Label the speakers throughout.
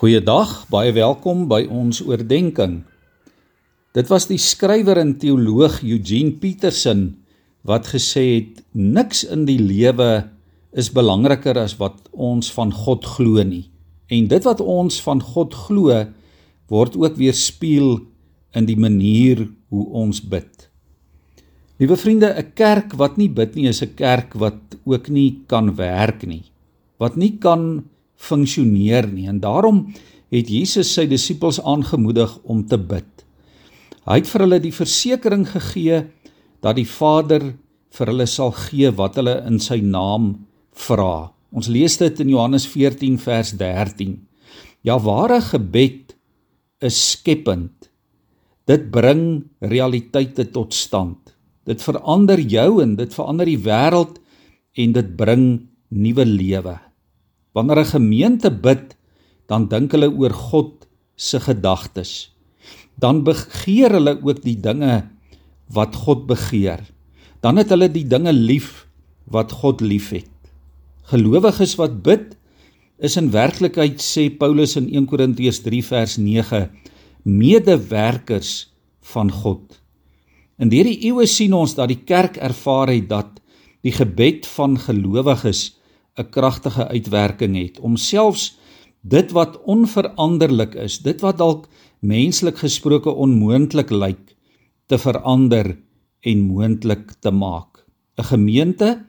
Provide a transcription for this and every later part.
Speaker 1: Goeiedag, baie welkom by ons oordeenking. Dit was die skrywer en teoloog Eugene Peterson wat gesê het niks in die lewe is belangriker as wat ons van God glo nie. En dit wat ons van God glo word ook weerspieël in die manier hoe ons bid. Liewe vriende, 'n kerk wat nie bid nie is 'n kerk wat ook nie kan werk nie. Wat nie kan funksioneer nie en daarom het Jesus sy disippels aangemoedig om te bid. Hy het vir hulle die versekering gegee dat die Vader vir hulle sal gee wat hulle in sy naam vra. Ons lees dit in Johannes 14 vers 13. Ja ware gebed is skepend. Dit bring realiteite tot stand. Dit verander jou en dit verander die wêreld en dit bring nuwe lewe. Wanneer 'n gemeente bid, dan dink hulle oor God se gedagtes. Dan begeer hulle ook die dinge wat God begeer. Dan het hulle die dinge lief wat God liefhet. Gelowiges wat bid is in werklikheid sê Paulus in 1 Korintiërs 3 vers 9 medewerkers van God. In hierdie eeue sien ons dat die kerk ervaar het dat die gebed van gelowiges 'n kragtige uitwerking het om selfs dit wat onveranderlik is, dit wat dalk menslik gesproke onmoontlik lyk, te verander en moontlik te maak. 'n Gemeente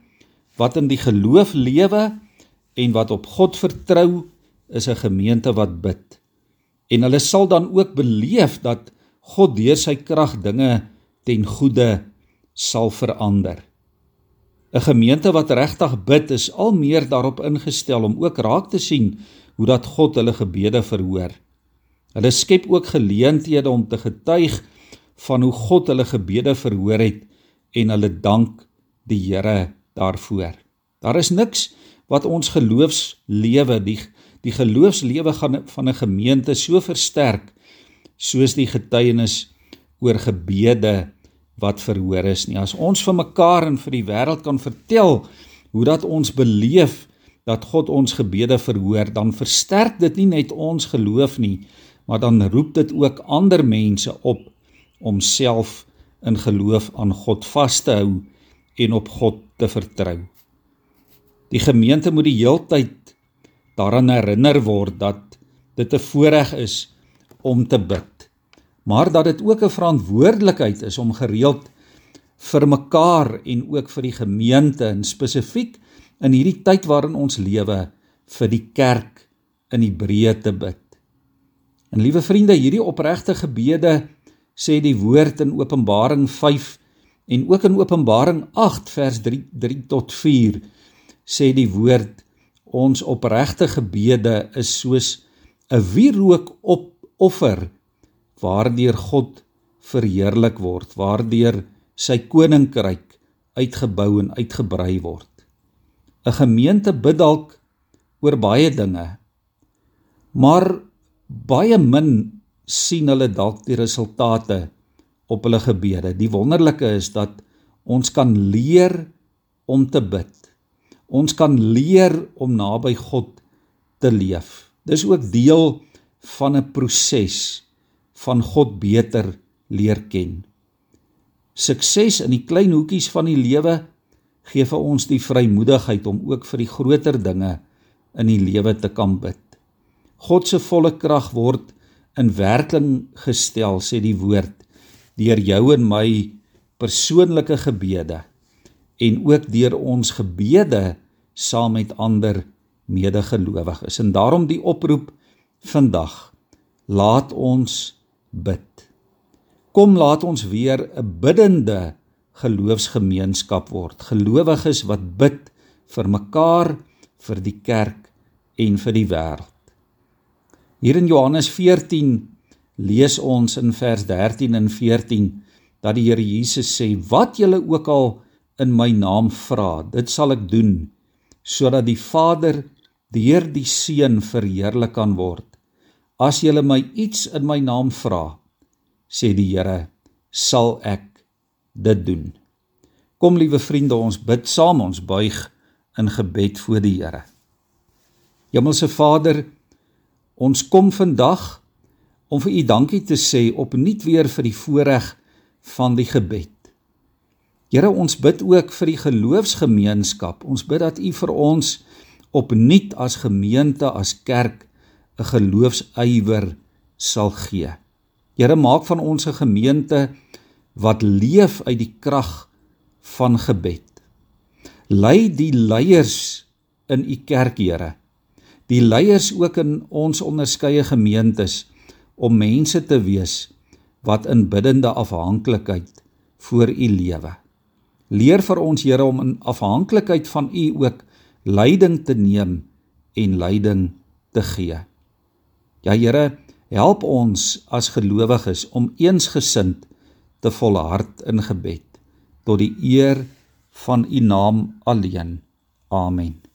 Speaker 1: wat in die geloof lewe en wat op God vertrou, is 'n gemeente wat bid. En hulle sal dan ook beleef dat God deur sy krag dinge ten goeie sal verander. 'n Gemeente wat regtig bid is al meer daarop ingestel om ook raak te sien hoe dat God hulle gebede verhoor. Hulle skep ook geleenthede om te getuig van hoe God hulle gebede verhoor het en hulle dank die Here daarvoor. Daar is niks wat ons geloofslewe die die geloofslewe gaan van 'n gemeente so versterk soos die getuienis oor gebede wat verhoor is nie. As ons vir mekaar en vir die wêreld kan vertel hoe dat ons beleef dat God ons gebede verhoor, dan versterk dit nie net ons geloof nie, maar dan roep dit ook ander mense op om self in geloof aan God vas te hou en op God te vertrou. Die gemeente moet die heeltyd daaraan herinner word dat dit 'n voorreg is om te bid maar dat dit ook 'n verantwoordelikheid is om gereeld vir mekaar en ook vir die gemeente en spesifiek in hierdie tyd waarin ons lewe vir die kerk in Hebreë te bid. En liewe vriende, hierdie opregte gebede sê die woord in Openbaring 5 en ook in Openbaring 8 vers 3 3 tot 4 sê die woord ons opregte gebede is soos 'n wierook op offer waardeur God verheerlik word, waardeur sy koninkryk uitgebou en uitgebrei word. 'n Gemeente bid dalk oor baie dinge, maar baie min sien hulle dalk die resultate op hulle gebede. Die wonderlike is dat ons kan leer om te bid. Ons kan leer om naby God te leef. Dis ook deel van 'n proses van God beter leer ken. Sukses in die klein hoekies van die lewe gee vir ons die vrymoedigheid om ook vir die groter dinge in die lewe te kan bid. God se volle krag word in werking gestel, sê die woord, deur jou en my persoonlike gebede en ook deur ons gebede saam met ander medegelowiges. En daarom die oproep vandag: laat ons bid. Kom laat ons weer 'n biddende geloofsgemeenskap word. Gelowiges wat bid vir mekaar, vir die kerk en vir die wêreld. Hier in Johannes 14 lees ons in vers 13 en 14 dat die Here Jesus sê: "Wat julle ook al in my naam vra, dit sal ek doen, sodat die Vader deur die Seun verheerlik kan word." As julle my iets in my naam vra, sê die Here, sal ek dit doen. Kom liewe vriende, ons bid saam, ons buig in gebed voor die Here. Hemelse Vader, Ons kom vandag om vir U dankie te sê opnuut weer vir die voorreg van die gebed. Here, ons bid ook vir die geloofsgemeenskap. Ons bid dat U vir ons opnuut as gemeente, as kerk 'n geloofsywer sal gee. Here, maak van ons 'n gemeente wat leef uit die krag van gebed. Lei die leiers in u kerk, Here. Die leiers ook in ons onderskeie gemeentes om mense te wees wat in biddende afhanklikheid voor u lewe. Leer vir ons Here om in afhanklikheid van u ook leiding te neem en leiding te gee. Ja Here, help ons as gelowiges om eensgesind te volhard in gebed tot die eer van u naam alleen. Amen.